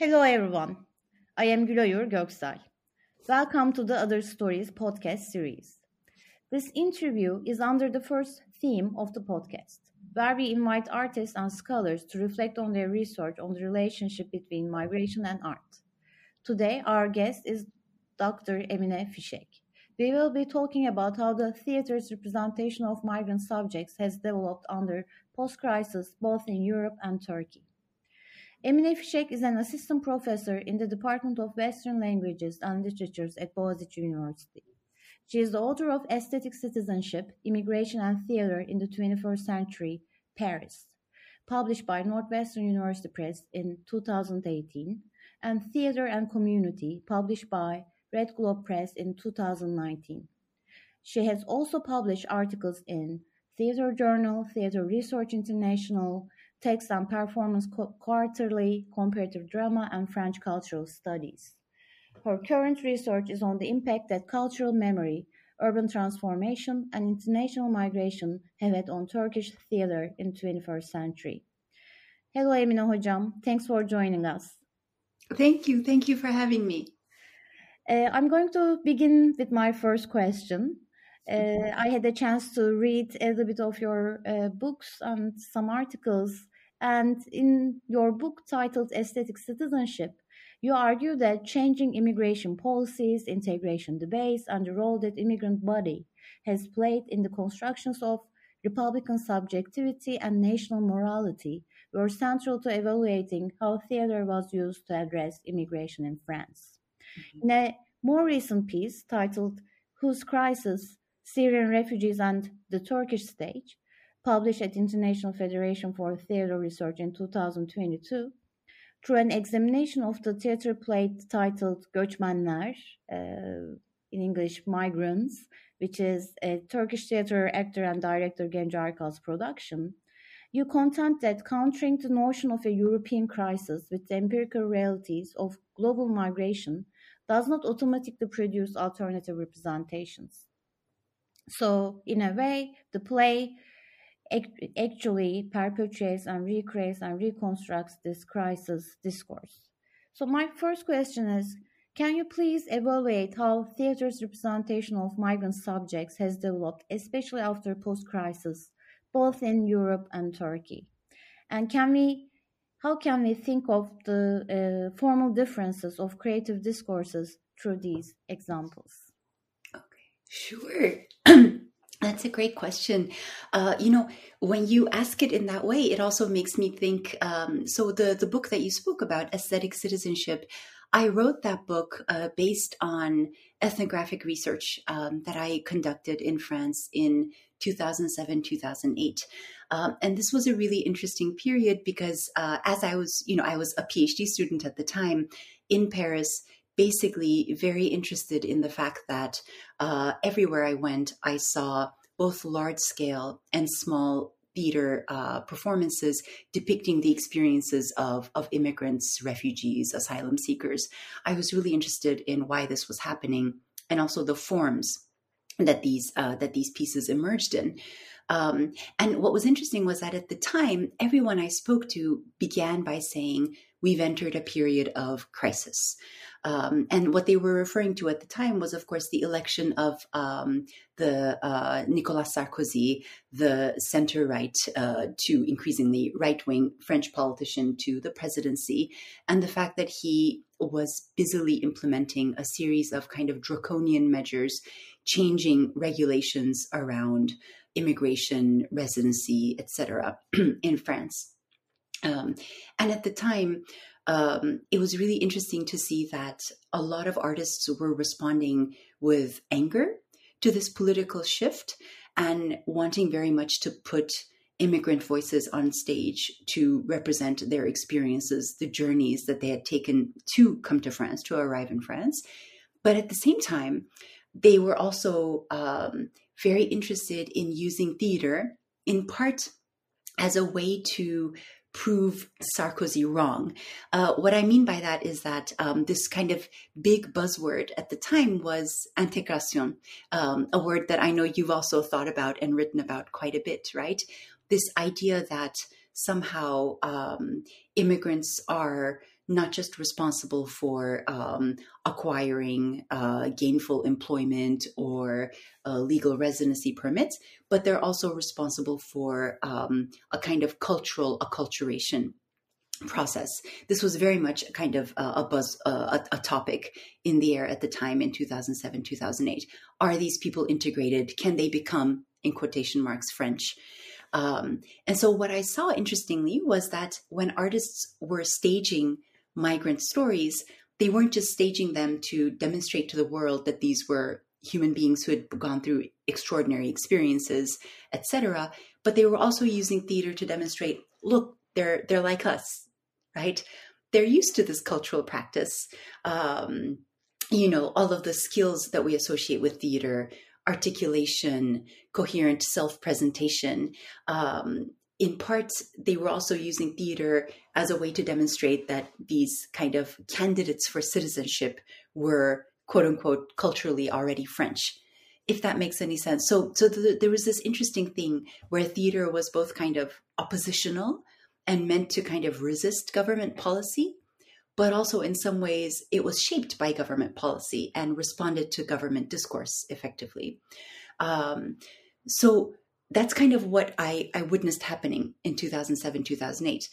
Hello everyone. I am Gülay Uğur Göksel. Welcome to the Other Stories podcast series. This interview is under the first theme of the podcast, where we invite artists and scholars to reflect on their research on the relationship between migration and art. Today, our guest is Dr. Emine Fişek. We will be talking about how the theater's representation of migrant subjects has developed under post-crisis both in Europe and Turkey. Emine Fişek is an assistant professor in the Department of Western Languages and Literatures at Boğaziçi University. She is the author of Aesthetic Citizenship, Immigration and Theater in the 21st Century, Paris, published by Northwestern University Press in 2018, and Theater and Community, published by Red Globe Press in 2019. She has also published articles in Theater Journal, Theater Research International, Text and Performance Quarterly, Comparative Drama, and French Cultural Studies. Her current research is on the impact that cultural memory, urban transformation, and international migration have had on Turkish theater in the 21st century. Hello, Emine Hocam. Thanks for joining us. Thank you. Thank you for having me. Uh, I'm going to begin with my first question. Uh, I had a chance to read a little bit of your uh, books and some articles and in your book titled Aesthetic Citizenship, you argue that changing immigration policies, integration debates, and the role that immigrant body has played in the constructions of Republican subjectivity and national morality were central to evaluating how theater was used to address immigration in France. Mm-hmm. In a more recent piece titled Whose Crisis? Syrian Refugees and the Turkish Stage, published at International Federation for Theatre Research in 2022, through an examination of the theatre play titled Göçmenler, uh, in English, Migrants, which is a Turkish theatre actor and director Genco Erkal's production, you contend that countering the notion of a European crisis with the empirical realities of global migration does not automatically produce alternative representations. So, in a way, the play actually perpetuates and recreates and reconstructs this crisis discourse. So, my first question is Can you please evaluate how theater's representation of migrant subjects has developed, especially after post crisis, both in Europe and Turkey? And can we how can we think of the uh, formal differences of creative discourses through these examples? Okay, sure. That's a great question. Uh, you know, when you ask it in that way, it also makes me think. Um, so the the book that you spoke about, aesthetic citizenship, I wrote that book uh, based on ethnographic research um, that I conducted in France in 2007 2008. Um, and this was a really interesting period because uh, as I was, you know, I was a PhD student at the time in Paris basically very interested in the fact that uh, everywhere I went, I saw both large scale and small theater uh, performances depicting the experiences of, of immigrants, refugees, asylum seekers. I was really interested in why this was happening and also the forms that these uh, that these pieces emerged in. Um, and what was interesting was that at the time, everyone I spoke to began by saying, "We've entered a period of crisis." Um, and what they were referring to at the time was, of course, the election of um, the uh, Nicolas Sarkozy, the center right uh, to increasingly right wing French politician to the presidency, and the fact that he was busily implementing a series of kind of draconian measures, changing regulations around immigration, residency, etc., in France. Um, and at the time, um, it was really interesting to see that a lot of artists were responding with anger to this political shift and wanting very much to put immigrant voices on stage to represent their experiences, the journeys that they had taken to come to France, to arrive in France. But at the same time, they were also um, very interested in using theater in part as a way to prove Sarkozy wrong. Uh, what I mean by that is that um, this kind of big buzzword at the time was intégration, um, a word that I know you've also thought about and written about quite a bit, right? This idea that somehow um, immigrants are not just responsible for um, acquiring uh, gainful employment or uh, legal residency permits, but they're also responsible for um, a kind of cultural acculturation process. This was very much a kind of uh, a buzz, uh, a, a, topic in the air at the time in 2007, 2008. Are these people integrated? Can they become, in quotation marks, French? Um, and so, what I saw interestingly was that when artists were staging migrant stories, they weren't just staging them to demonstrate to the world that these were human beings who had gone through extraordinary experiences, etc. But they were also using theater to demonstrate, look, they're they're like us, right? They're used to this cultural practice. Um, you know, all of the skills that we associate with theater, articulation, coherent self presentation, um, in part, they were also using theater as a way to demonstrate that these kind of candidates for citizenship were quote unquote culturally already French, if that makes any sense. So, so the, there was this interesting thing where theater was both kind of oppositional and meant to kind of resist government policy, but also in some ways it was shaped by government policy and responded to government discourse effectively. Um, so that's kind of what I, I witnessed happening in 2007, 2008.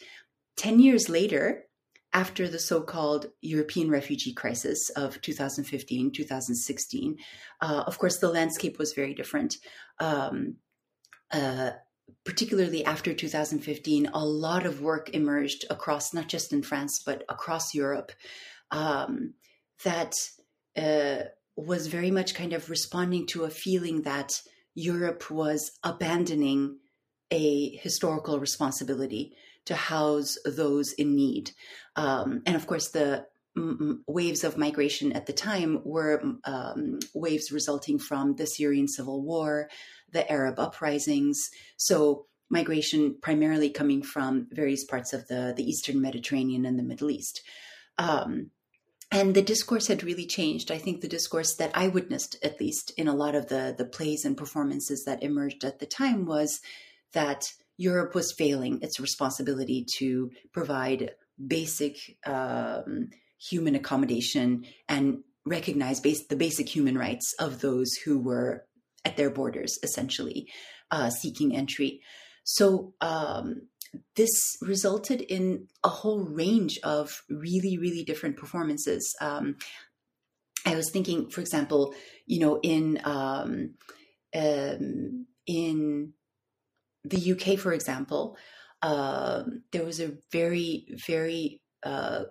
10 years later, after the so called European refugee crisis of 2015, 2016, uh, of course, the landscape was very different. Um, uh, particularly after 2015, a lot of work emerged across, not just in France, but across Europe, um, that uh, was very much kind of responding to a feeling that Europe was abandoning a historical responsibility to house those in need. Um, and of course, the waves of migration at the time were um, waves resulting from the Syrian civil war, the Arab uprisings. So, migration primarily coming from various parts of the, the Eastern Mediterranean and the Middle East. Um, and the discourse had really changed. I think the discourse that I witnessed, at least in a lot of the the plays and performances that emerged at the time, was that Europe was failing its responsibility to provide basic um, human accommodation and recognize base, the basic human rights of those who were at their borders, essentially uh, seeking entry. So um, this resulted in a whole range of really, really different performances. Um, I was thinking, for example, you know, in um, um, in the UK, for example, uh, there was a very, very uh,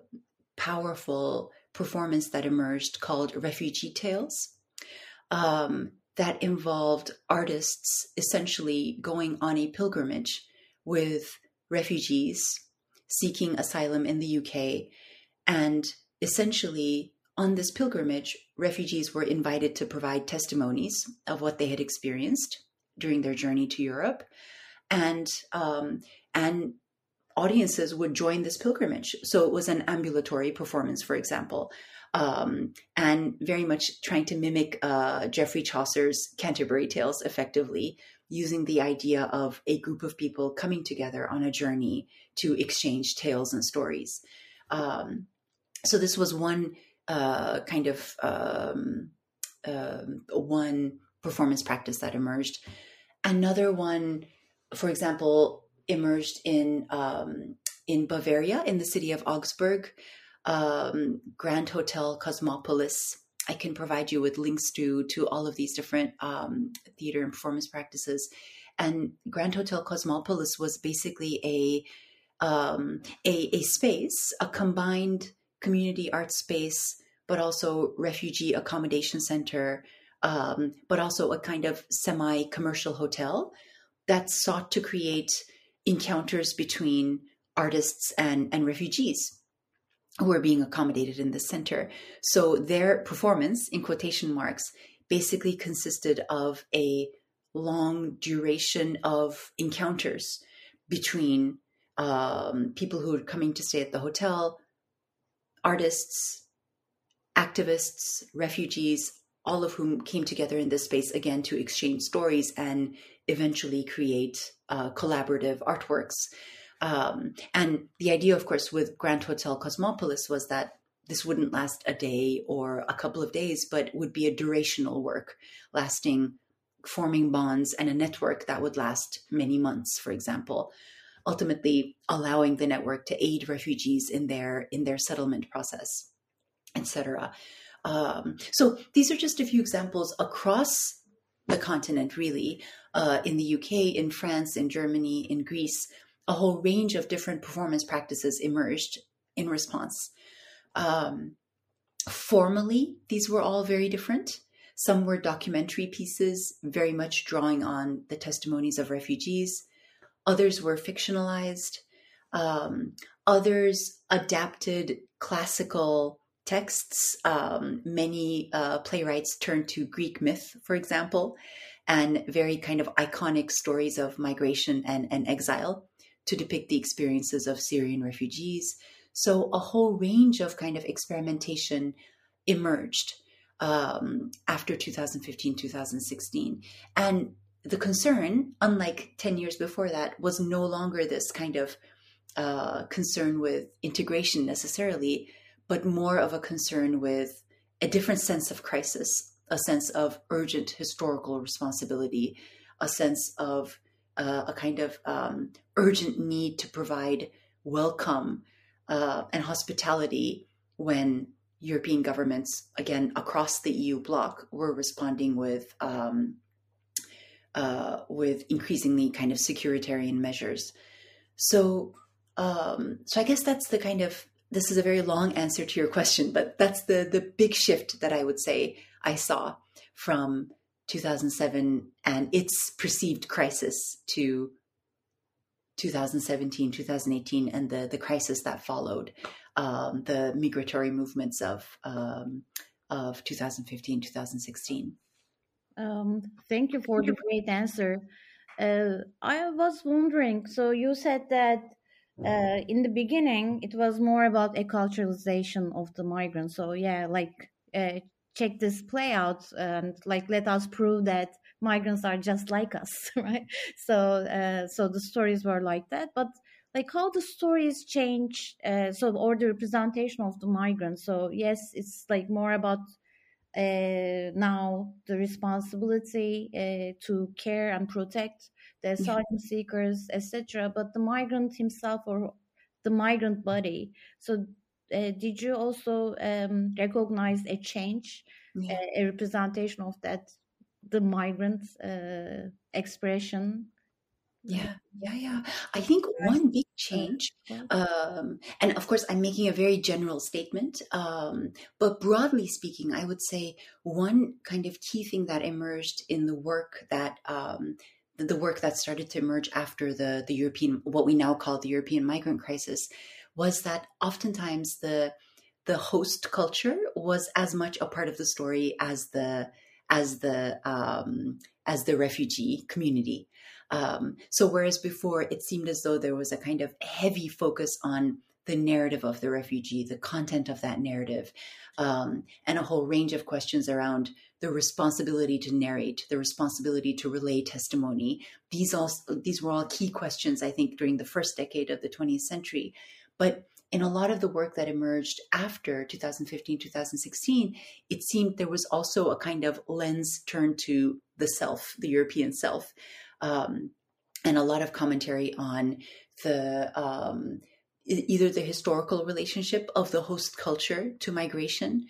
powerful performance that emerged called Refugee Tales. Um, that involved artists essentially going on a pilgrimage with refugees seeking asylum in the UK. And essentially, on this pilgrimage, refugees were invited to provide testimonies of what they had experienced during their journey to Europe. And, um, and audiences would join this pilgrimage. So it was an ambulatory performance, for example, um, and very much trying to mimic uh, Geoffrey Chaucer's Canterbury Tales effectively, using the idea of a group of people coming together on a journey to exchange tales and stories. Um, so this was one uh, kind of um, uh, one performance practice that emerged. Another one, for example, emerged in um, in Bavaria, in the city of Augsburg, um, Grand Hotel Cosmopolis I can provide you with links to to all of these different um, theater and performance practices. And Grand Hotel Cosmopolis was basically a um, a, a space, a combined community art space, but also refugee accommodation center, um, but also a kind of semi commercial hotel that sought to create encounters between artists and, and refugees who are being accommodated in the center. So their performance, in quotation marks, basically consisted of a long duration of encounters between um, people who were coming to stay at the hotel, artists, activists, refugees, all of whom came together in this space again to exchange stories and eventually create uh, collaborative artworks. Um, and the idea, of course, with Grand Hotel Cosmopolis was that this wouldn't last a day or a couple of days, but would be a durational work, lasting, forming bonds and a network that would last many months, for example, ultimately allowing the network to aid refugees in their in their settlement process, etc. Um, so these are just a few examples across the continent, really, uh, in the UK, in France, in Germany, in Greece, a whole range of different performance practices emerged in response. Um, formally, these were all very different. Some were documentary pieces, very much drawing on the testimonies of refugees. Others were fictionalized. Um, others adapted classical texts. Um, many uh, playwrights turned to Greek myth, for example, and very kind of iconic stories of migration and, and exile to depict the experiences of Syrian refugees. So a whole range of kind of experimentation emerged um, after 2015, 2016. And the concern, unlike 10 years before that, was no longer this kind of uh, concern with integration necessarily, but more of a concern with a different sense of crisis, a sense of urgent historical responsibility, a sense of uh, a kind of um, urgent need to provide welcome uh, and hospitality when European governments, again across the EU bloc, were responding with um, uh, with increasingly kind of securitarian measures. So, um, so I guess that's the kind of this is a very long answer to your question, but that's the the big shift that I would say I saw from 2007 and its perceived crisis to 2017, 2018, and the, the crisis that followed, um, the migratory movements of, um, of 2015, 2016. Um, thank you for the great answer. Uh, I was wondering so you said that uh, in the beginning it was more about acculturalization of the migrants. So, yeah, like uh, check this play out and like let us prove that migrants are just like us right? So uh, so the stories were like that but like how the stories change uh, so or the representation of the migrants. So yes it's like more about uh, now the responsibility uh, to care and protect the asylum seekers etc but the migrant himself or the migrant body. So uh, did you also um, recognize a change, yeah. uh, a representation of that, the migrant uh, expression? Yeah, yeah, yeah. I think one big change, um, and of course, I'm making a very general statement, um, but broadly speaking, I would say one kind of key thing that emerged in the work that um, the work that started to emerge after the the European, what we now call the European migrant crisis, was that oftentimes the the host culture was as much a part of the story as the as the um, as the refugee community. Um, so whereas before it seemed as though there was a kind of heavy focus on the narrative of the refugee, the content of that narrative, um, and a whole range of questions around the responsibility to narrate, the responsibility to relay testimony. These all these were all key questions, I think, during the first decade of the 20th century. But in a lot of the work that emerged after 2015, 2016, it seemed there was also a kind of lens turned to the self, the European self, um, and a lot of commentary on the um, either the historical relationship of the host culture to migration,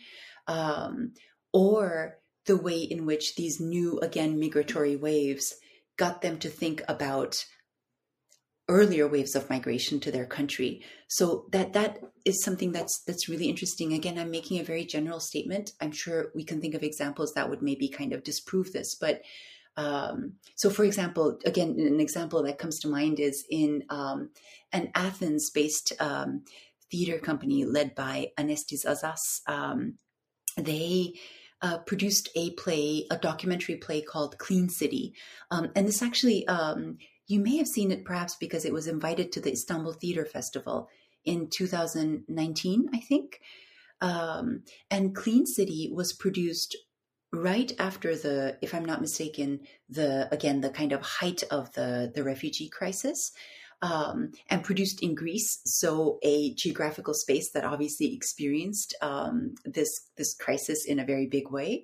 um, or the way in which these new, again, migratory waves got them to think about earlier waves of migration to their country. So that that is something that's that's really interesting. Again, I'm making a very general statement. I'm sure we can think of examples that would maybe kind of disprove this, but um, so, for example, again, an example that comes to mind is in um, an Athens-based um, theater company led by Anestis Azas. Um, they uh, produced a play, a documentary play called Clean City, um, and this actually um, you may have seen it perhaps because it was invited to the Istanbul Theater Festival in 2019, I think. Um, and Clean City was produced right after the, if I'm not mistaken, the again the kind of height of the the refugee crisis. Um, and produced in Greece, so a geographical space that obviously experienced um, this this crisis in a very big way.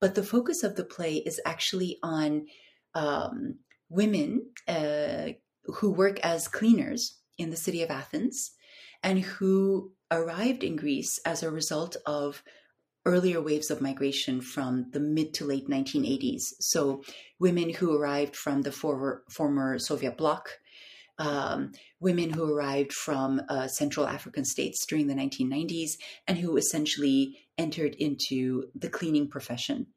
But the focus of the play is actually on um, women uh, who work as cleaners in the city of Athens and who arrived in Greece as a result of earlier waves of migration from the mid to late 1980s. So, women who arrived from the former, former Soviet bloc, um, women who arrived from uh, Central African states during the 1990s, and who essentially entered into the cleaning profession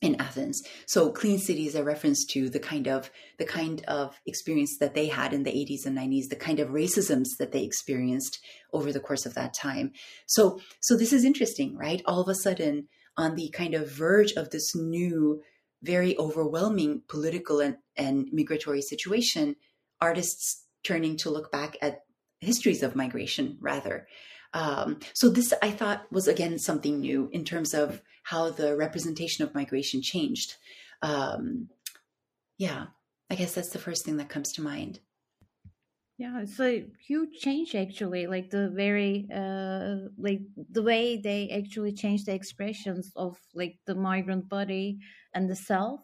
in Athens. So Clean City is a reference to the kind of the kind of experience that they had in the 80s and 90s, the kind of racisms that they experienced over the course of that time. So so this is interesting, right? All of a sudden on the kind of verge of this new very overwhelming political and, and migratory situation, artists turning to look back at histories of migration rather. Um, so this I thought was again something new in terms of how the representation of migration changed. Um, yeah, I guess that's the first thing that comes to mind. Yeah, it's a huge change actually. Like the very, uh, like the way they actually change the expressions of like the migrant body and the self.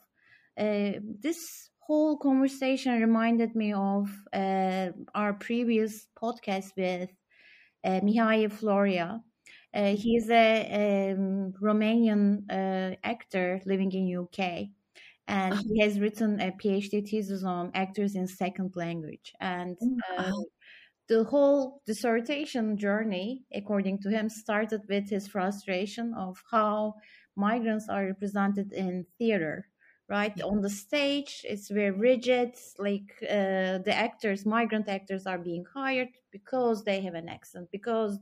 Uh, this whole conversation reminded me of uh, our previous podcast with uh, Mihai Floria. Uh, he's a um, Romanian uh, actor living in UK, and he has written a PhD thesis on actors in second language. And uh, the whole dissertation journey, according to him, started with his frustration of how migrants are represented in theater right? On the stage it's very rigid like uh, the actors migrant actors are being hired because they have an accent because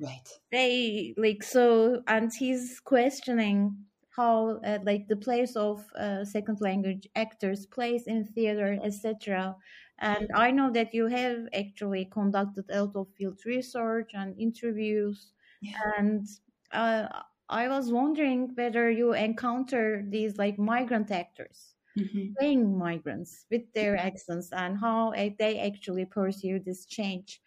right. they like so and he's questioning how uh, like the place of uh, second language actors place in theater etc and i know that you have actually conducted out of field research and interviews yeah. and uh, I was wondering whether you encounter these like migrant actors mm-hmm. playing migrants with their accents and how they actually pursue this change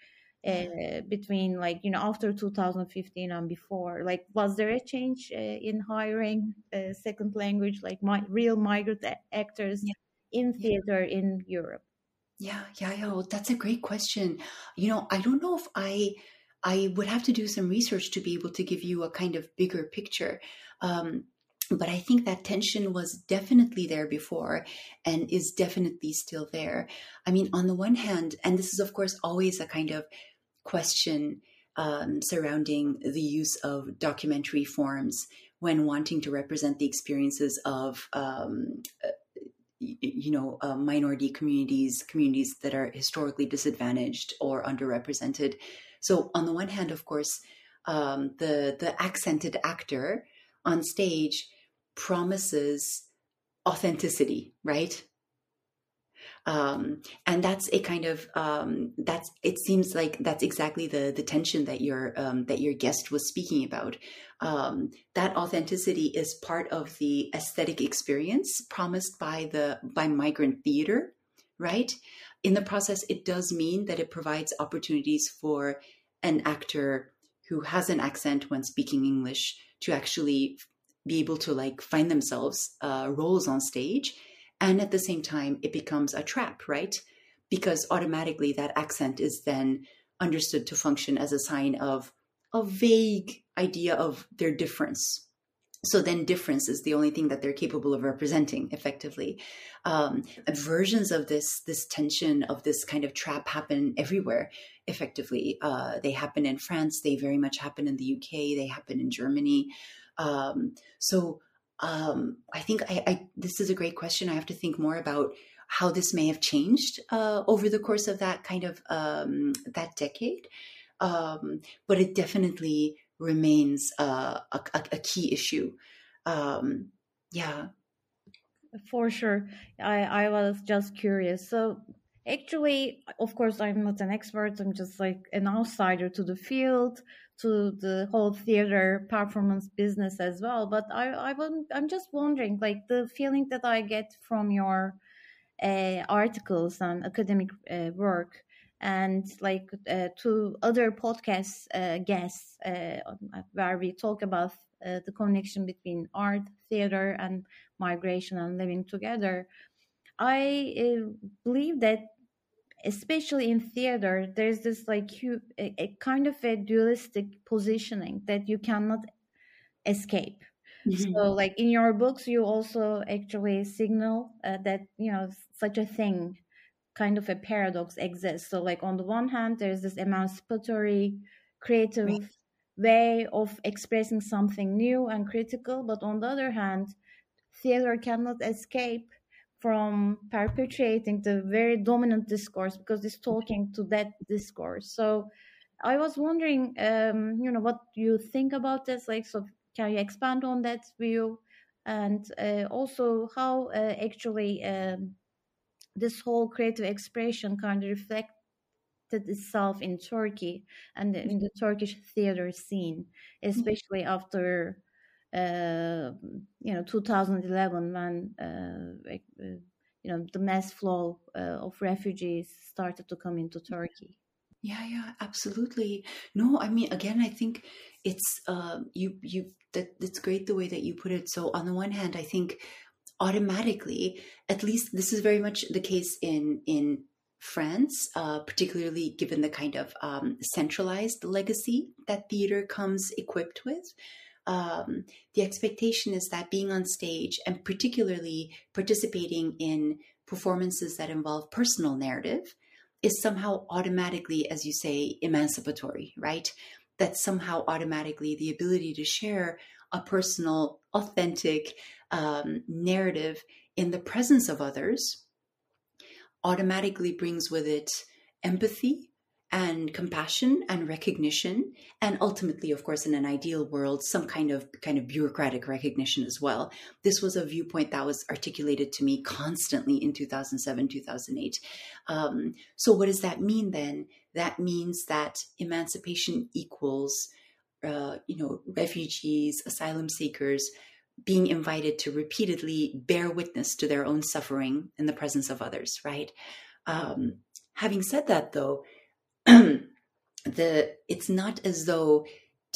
uh, between like you know after 2015 and before like was there a change uh, in hiring uh, second language like my real migrant actors yeah. in theater yeah. in europe yeah yeah yeah that's a great question you know i don't know if i I would have to do some research to be able to give you a kind of bigger picture. Um, but I think that tension was definitely there before and is definitely still there. I mean, on the one hand, and this is, of course, always a kind of question um, surrounding the use of documentary forms when wanting to represent the experiences of um, uh, you know uh, minority communities communities that are historically disadvantaged or underrepresented so on the one hand, of course, um, the the accented actor on stage promises authenticity, right? Um, and that's a kind of um, that's it seems like that's exactly the the tension that your um, that your guest was speaking about. Um, that authenticity is part of the aesthetic experience promised by the by migrant theater, right? In the process, it does mean that it provides opportunities for an actor who has an accent when speaking English to actually be able to like find themselves uh, roles on stage. And at the same time, it becomes a trap, right? Because automatically that accent is then understood to function as a sign of a vague idea of their difference so then difference is the only thing that they're capable of representing effectively. Um, versions of this this tension of this kind of trap happen everywhere effectively. Uh, they happen in france they very much happen in the uk they happen in germany. Um, so um, i think I, I, this is a great question. I have to think more about how this may have changed uh, over the course of that kind of um, that decade. Um, but it definitely remains a, a, a, key issue. Um, yeah. For sure. I, I was just curious. So actually, of course, I'm not an expert. I'm just like an outsider to the field, to the whole theater performance business as well. But I, I I'm just wondering, like the feeling that I get from your uh, articles and academic uh, work and like uh, to other podcast uh, guests uh, where we talk about uh, the connection between art, theater, and migration and living together. I uh, believe that, especially in theater, there's this like a, a kind of a dualistic positioning that you cannot escape. Mm-hmm. So, like in your books, you also actually signal uh, that you know such a thing kind of a paradox exists. So, like on the one hand, there's this emancipatory, creative right. way of expressing something new and critical, but on the other hand, theater cannot escape from perpetuating the very dominant discourse because it's talking to that discourse. So, I was wondering, um, you know, what you think about this. Like, so can you expand on that view? And uh, also, how uh, actually um, this whole creative expression kind of reflected itself in Turkey and in the Turkish theater scene, mm-hmm. especially after uh, you know 2011 when uh, uh, you know the mass flow uh, of refugees started to come into Turkey. Yeah, yeah, absolutely. No, I mean, again, I think it's uh, you you that that's great the way that you put it. So on the one hand, I think automatically, at least this is very much the case in in France, uh, particularly given the kind of um, centralized legacy that theater comes equipped with. Um, the expectation is that being on stage and particularly participating in performances that involve personal narrative is somehow automatically, as you say, emancipatory, right? That somehow automatically the ability to share a personal, authentic, um, narrative in the presence of others automatically brings with it empathy and compassion and recognition and ultimately of course in an ideal world some kind of kind of bureaucratic recognition as well. This was a viewpoint that was articulated to me constantly in 2007 2008 um, so what does that mean then? That means that emancipation equals uh, you know refugees asylum seekers being invited to repeatedly bear witness to their own suffering in the presence of others, right? Um, having said that, though, the it's not as though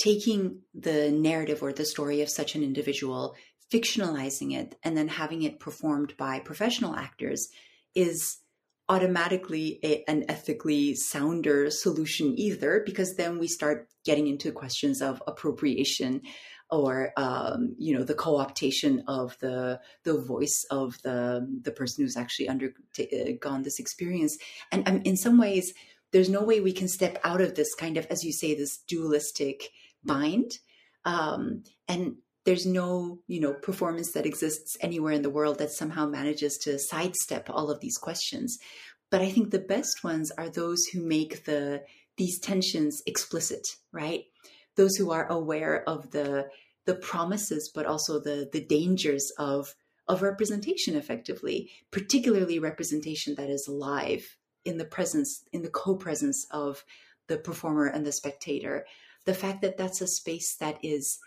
taking the narrative or the story of such an individual, fictionalizing it, and then having it performed by professional actors is automatically a, an ethically sounder solution either, because then we start getting into questions of appropriation or um, you know the co-optation of the the voice of the the person who's actually undergone uh, this experience. And um, in some ways there's no way we can step out of this kind of as you say this dualistic bind. Um, and there's no you know performance that exists anywhere in the world that somehow manages to sidestep all of these questions. But i think the best ones are those who make the these tensions explicit right? Those who are aware of the the promises but also the the dangers of of representation effectively particularly representation that is alive in the presence in the co-presence of the performer and the spectator. The fact that that's a space that is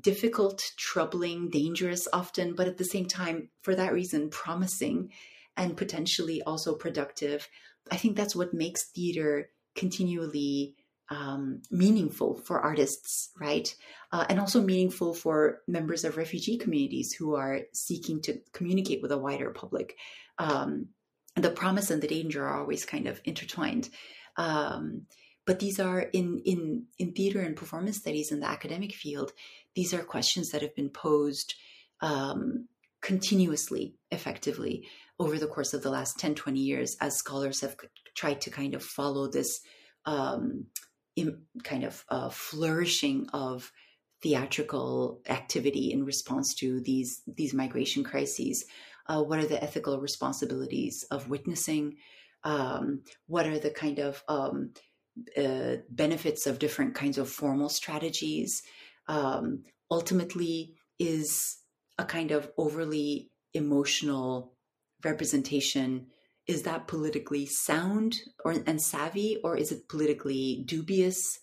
difficult troubling dangerous often but at the same time for that reason promising and potentially also productive i think that's what makes theater continually um, meaningful for artists, right? Uh, and also meaningful for members of refugee communities who are seeking to communicate with a wider public. Um, the promise and the danger are always kind of intertwined. Um, but these are in in in theater and performance studies in the academic field. These are questions that have been posed um, continuously, effectively over the course of the last 10, 20 years as scholars have tried to kind of follow this um, in kind of uh, flourishing of theatrical activity in response to these these migration crises. Uh, what are the ethical responsibilities of witnessing? Um, what are the kind of um, uh, benefits of different kinds of formal strategies? Um, ultimately, is a kind of overly emotional representation is that politically sound or and savvy or is it politically dubious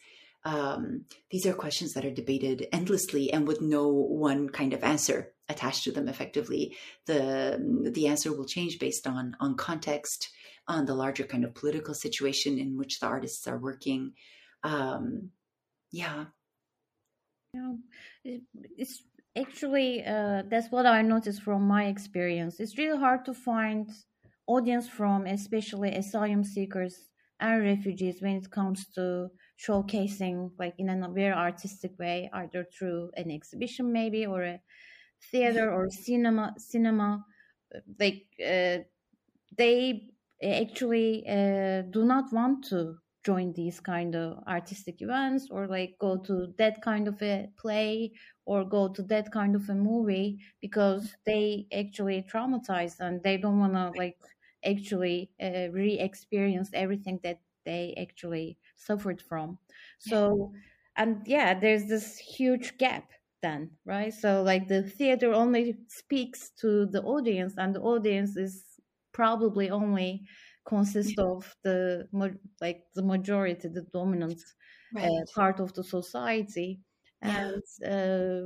um, these are questions that are debated endlessly and with no one kind of answer attached to them effectively the the answer will change based on on context on the larger kind of political situation in which the artists are working. Um, yeah. Yeah it's actually uh, that's what i noticed from my experience. It's really hard to find audience from especially asylum seekers and refugees when it comes to showcasing like in a very artistic way either through an exhibition maybe or a theater or cinema cinema. Like uh, they actually uh, do not want to join these kind of artistic events or like go to that kind of a play or go to that kind of a movie because they actually traumatized and they don't want to like actually uh, re-experience everything that they actually suffered from. So and yeah there's this huge gap then right? So like the theater only speaks to the audience and the audience is probably only consists of the like the majority the dominant uh, right. uh, part of the society and uh,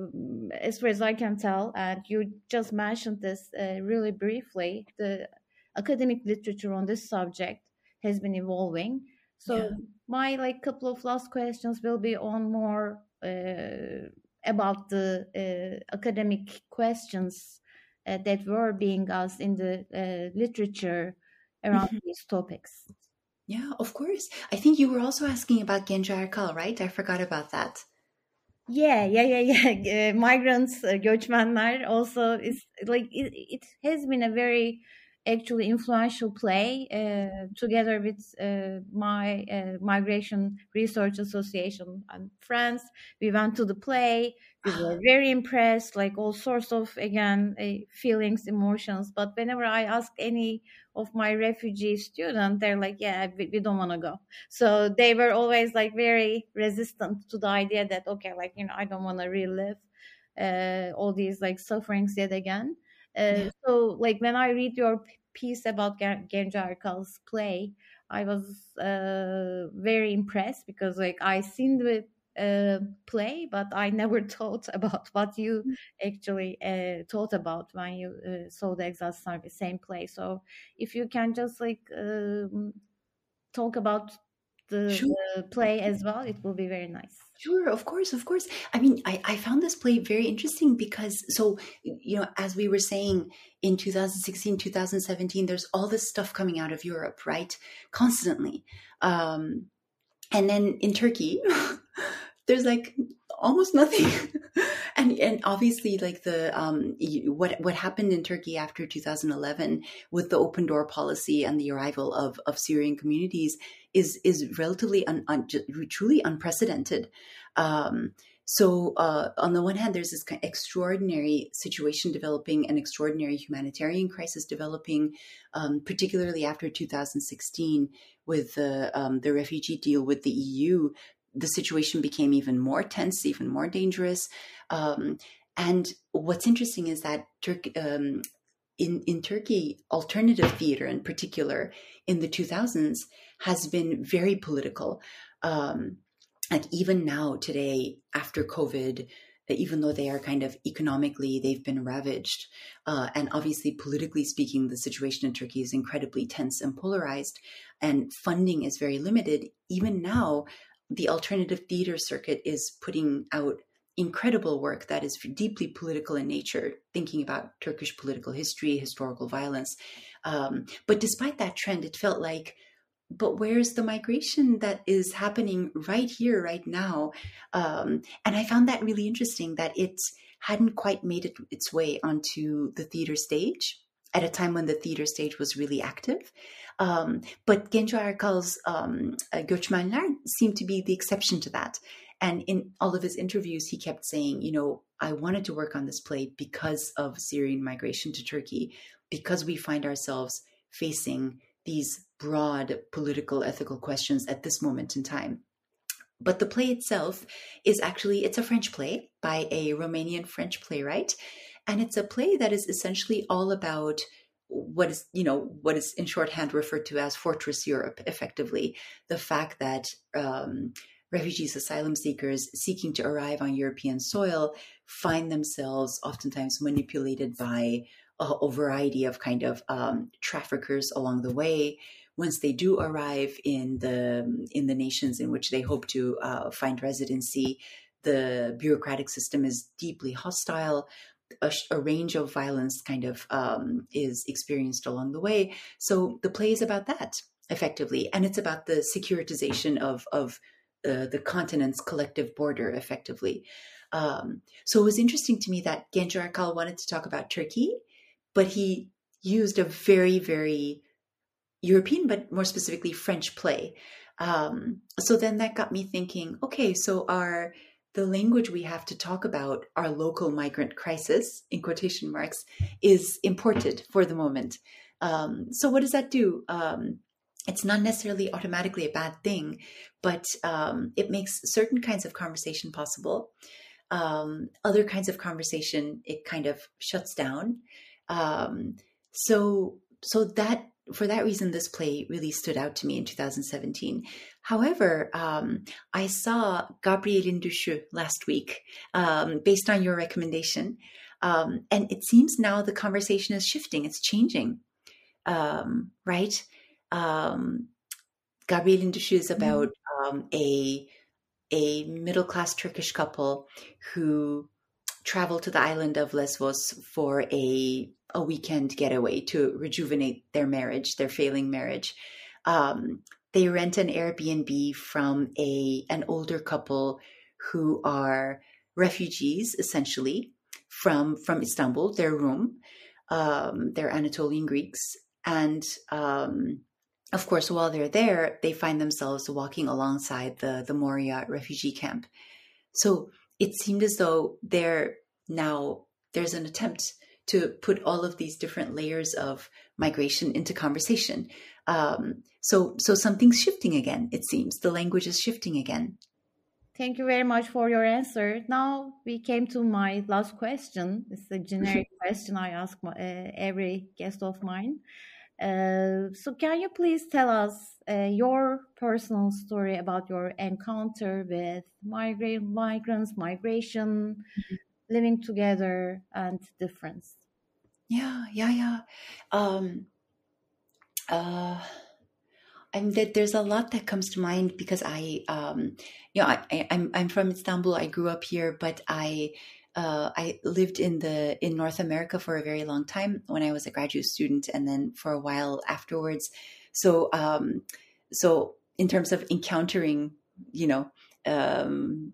as far as i can tell and you just mentioned this uh, really briefly the academic literature on this subject has been evolving so yeah. my like couple of last questions will be on more uh, about the uh, academic questions uh, that were being asked in the uh, literature around mm-hmm. these topics. Yeah, of course. I think you were also asking about Genco Erkal, right? I forgot about that. Yeah, yeah, yeah, yeah. Uh, migrants, uh, göçmenler also is like it, it has been a very actually influential play uh, together with uh, my uh, migration research association and friends we went to the play. We were very impressed like all sorts of again uh, feelings emotions. But whenever i ask any of my refugee students they're like yeah we, we don't want to go. So they were always like very resistant to the idea that okay like you know i don't want to relive uh, all these like sufferings yet again uh, so like when I read your piece about Genco Erkal's play, I was uh, very impressed because like I seen the uh, play, but I never thought about what you mm. actually uh, thought about when you uh, saw the exact same play. So if you can just like um, talk about the, sure. the play as well, it will be very nice. Sure, of course, of course. I mean, I, I found this play very interesting because, so, you know, as we were saying in 2016, 2017, there's all this stuff coming out of Europe, right? Constantly. Um, and then in Turkey, there's like almost nothing. and and obviously like the um what what happened in Turkey after 2011 with the open door policy and the arrival of of Syrian communities is is relatively un, un, truly unprecedented. Um, so, uh, on the one hand, there's this extraordinary situation developing, an extraordinary humanitarian crisis developing, um, particularly after 2016 with the um, the refugee deal with the EU. The situation became even more tense, even more dangerous. Um, and what's interesting is that um, in in Turkey, alternative theater in particular in the 2000s has been very political. Um, like even now, today, after COVID, even though they are kind of economically, they've been ravaged. Uh, and obviously, politically speaking, the situation in Turkey is incredibly tense and polarized, and funding is very limited. Even now, the alternative theater circuit is putting out incredible work that is deeply political in nature, thinking about Turkish political history, historical violence. Um, but despite that trend, it felt like, but where's the migration that is happening right here, right now? Um, and I found that really interesting that it hadn't quite made it, its way onto the theater stage at a time when the theater stage was really active. Um, but Genco Erkal's um, uh, Göçmenler seemed to be the exception to that. And in all of his interviews, he kept saying, you know, I wanted to work on this play because of Syrian migration to Turkey, because we find ourselves facing these broad political, ethical questions at this moment in time. But the play itself is actually it's a French play by a Romanian French playwright, and it's a play that is essentially all about what is you know what is in shorthand referred to as fortress Europe. Effectively, the fact that um, refugees, asylum seekers seeking to arrive on European soil find themselves oftentimes manipulated by a, a variety of kind of um, traffickers along the way. Once they do arrive in the in the nations in which they hope to uh, find residency, the bureaucratic system is deeply hostile. A, a, range of violence kind of um, is experienced along the way. So the play is about that effectively, and it's about the securitization of of uh, the continent's collective border effectively. Um, so it was interesting to me that Genco Erkal wanted to talk about Turkey, but he used a very, very European, but more specifically French play. Um, so then that got me thinking, okay, so our the language we have to talk about our local migrant crisis in quotation marks is imported for the moment. Um, so what does that do? Um, it's not necessarily automatically a bad thing, but um, it makes certain kinds of conversation possible. Um, other kinds of conversation it kind of shuts down. Um, so so that for that reason, this play really stood out to me in 2017. However, um, I saw Gabriel'in Düşü last week, um, based on your recommendation, um, and it seems now the conversation is shifting. It's changing, um, right? um, Gabriel'in Düşü is about um, a a middle class Turkish couple who travel to the island of Lesbos for a a weekend getaway to rejuvenate their marriage, their failing marriage. Um, they rent an Airbnb from a an older couple who are refugees, essentially from from Istanbul. Their room, um, they're Anatolian Greeks, and um, of course, while they're there, they find themselves walking alongside the, the Moria refugee camp. So it seemed as though there now there's an attempt to put all of these different layers of migration into conversation. Um, so so something's shifting again. It seems the language is shifting again. Thank you very much for your answer. Now we came to my last question. It's a generic question I ask my, uh, every guest of mine. Uh, so, can you please tell us uh, your personal story about your encounter with migrant migrants, migration, mm-hmm. living together, and difference? Yeah, yeah, yeah. Um, uh, and that there's a lot that comes to mind because I, um, you know, I, I, I'm I'm from Istanbul. I grew up here, but I uh, I lived in the in North America for a very long time when I was a graduate student, and then for a while afterwards. So, um, so in terms of encountering, you know, um,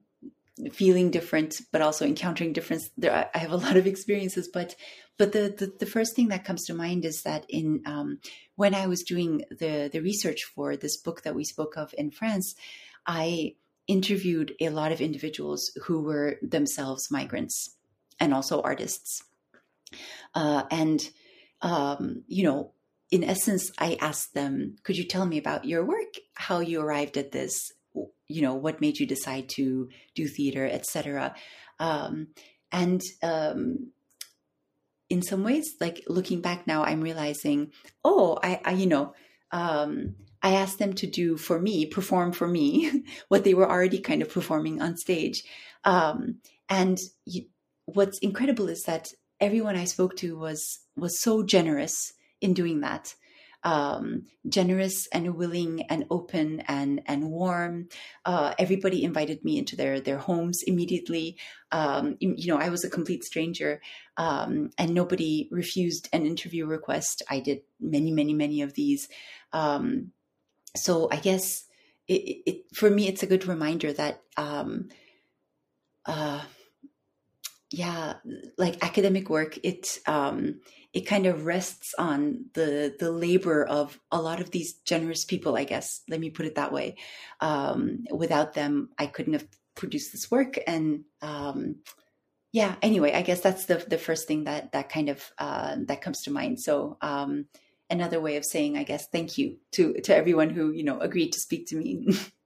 feeling different, but also encountering difference, there I have a lot of experiences. But but the the, the first thing that comes to mind is that in um, when I was doing the the research for this book that we spoke of in France, I interviewed a lot of individuals who were themselves migrants and also artists. Uh, and, um, you know, in essence, I asked them, could you tell me about your work, how you arrived at this, you know, what made you decide to do theater, etc. Um, and um, in some ways, like looking back now, I'm realizing, oh, I, I you know, um, I asked them to do for me, perform for me, what they were already kind of performing on stage. Um, and you, what's incredible is that everyone I spoke to was was so generous in doing that. Um, generous and willing and open and and warm. Uh, everybody invited me into their their homes immediately. Um, you know, I was a complete stranger, um, and nobody refused an interview request. I did many, many, many of these. Um, so I guess it, it, for me, it's a good reminder that, um, uh, yeah, like academic work, it um, it kind of rests on the the labor of a lot of these generous people. I guess let me put it that way. Um, without them, I couldn't have produced this work, and um, yeah. Anyway, I guess that's the the first thing that that kind of uh, that comes to mind. So um, another way of saying, I guess, thank you to to everyone who you know agreed to speak to me.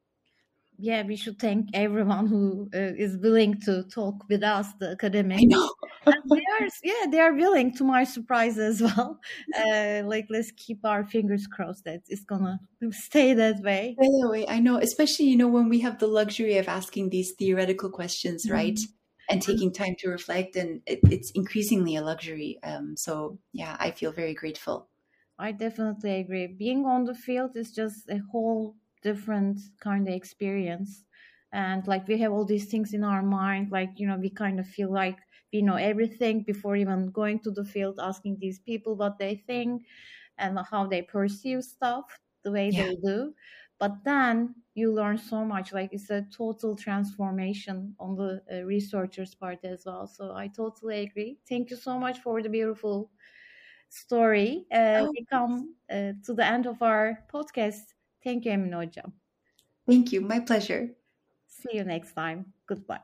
yeah, we should thank everyone who uh, is willing to talk with us, the academic. I know. and there are, yeah, they are willing to my surprise as well. Uh, like, let's keep our fingers crossed that it's gonna stay that way. By the way, I know, especially you know when we have the luxury of asking these theoretical questions, mm-hmm. right? And taking time to reflect, and it, it's increasingly a luxury. Um, so, yeah, I feel very grateful. I definitely agree. Being on the field is just a whole different kind of experience and like we have all these things in our mind like you know we kind of feel like we know everything before even going to the field asking these people what they think and how they perceive stuff the way yeah. they do but then you learn so much like it's a total transformation on the uh, researchers part as well so i totally agree thank you so much for the beautiful story uh, oh. we come uh, to the end of our podcast thank you emine hocam thank you my pleasure See you next time. Goodbye.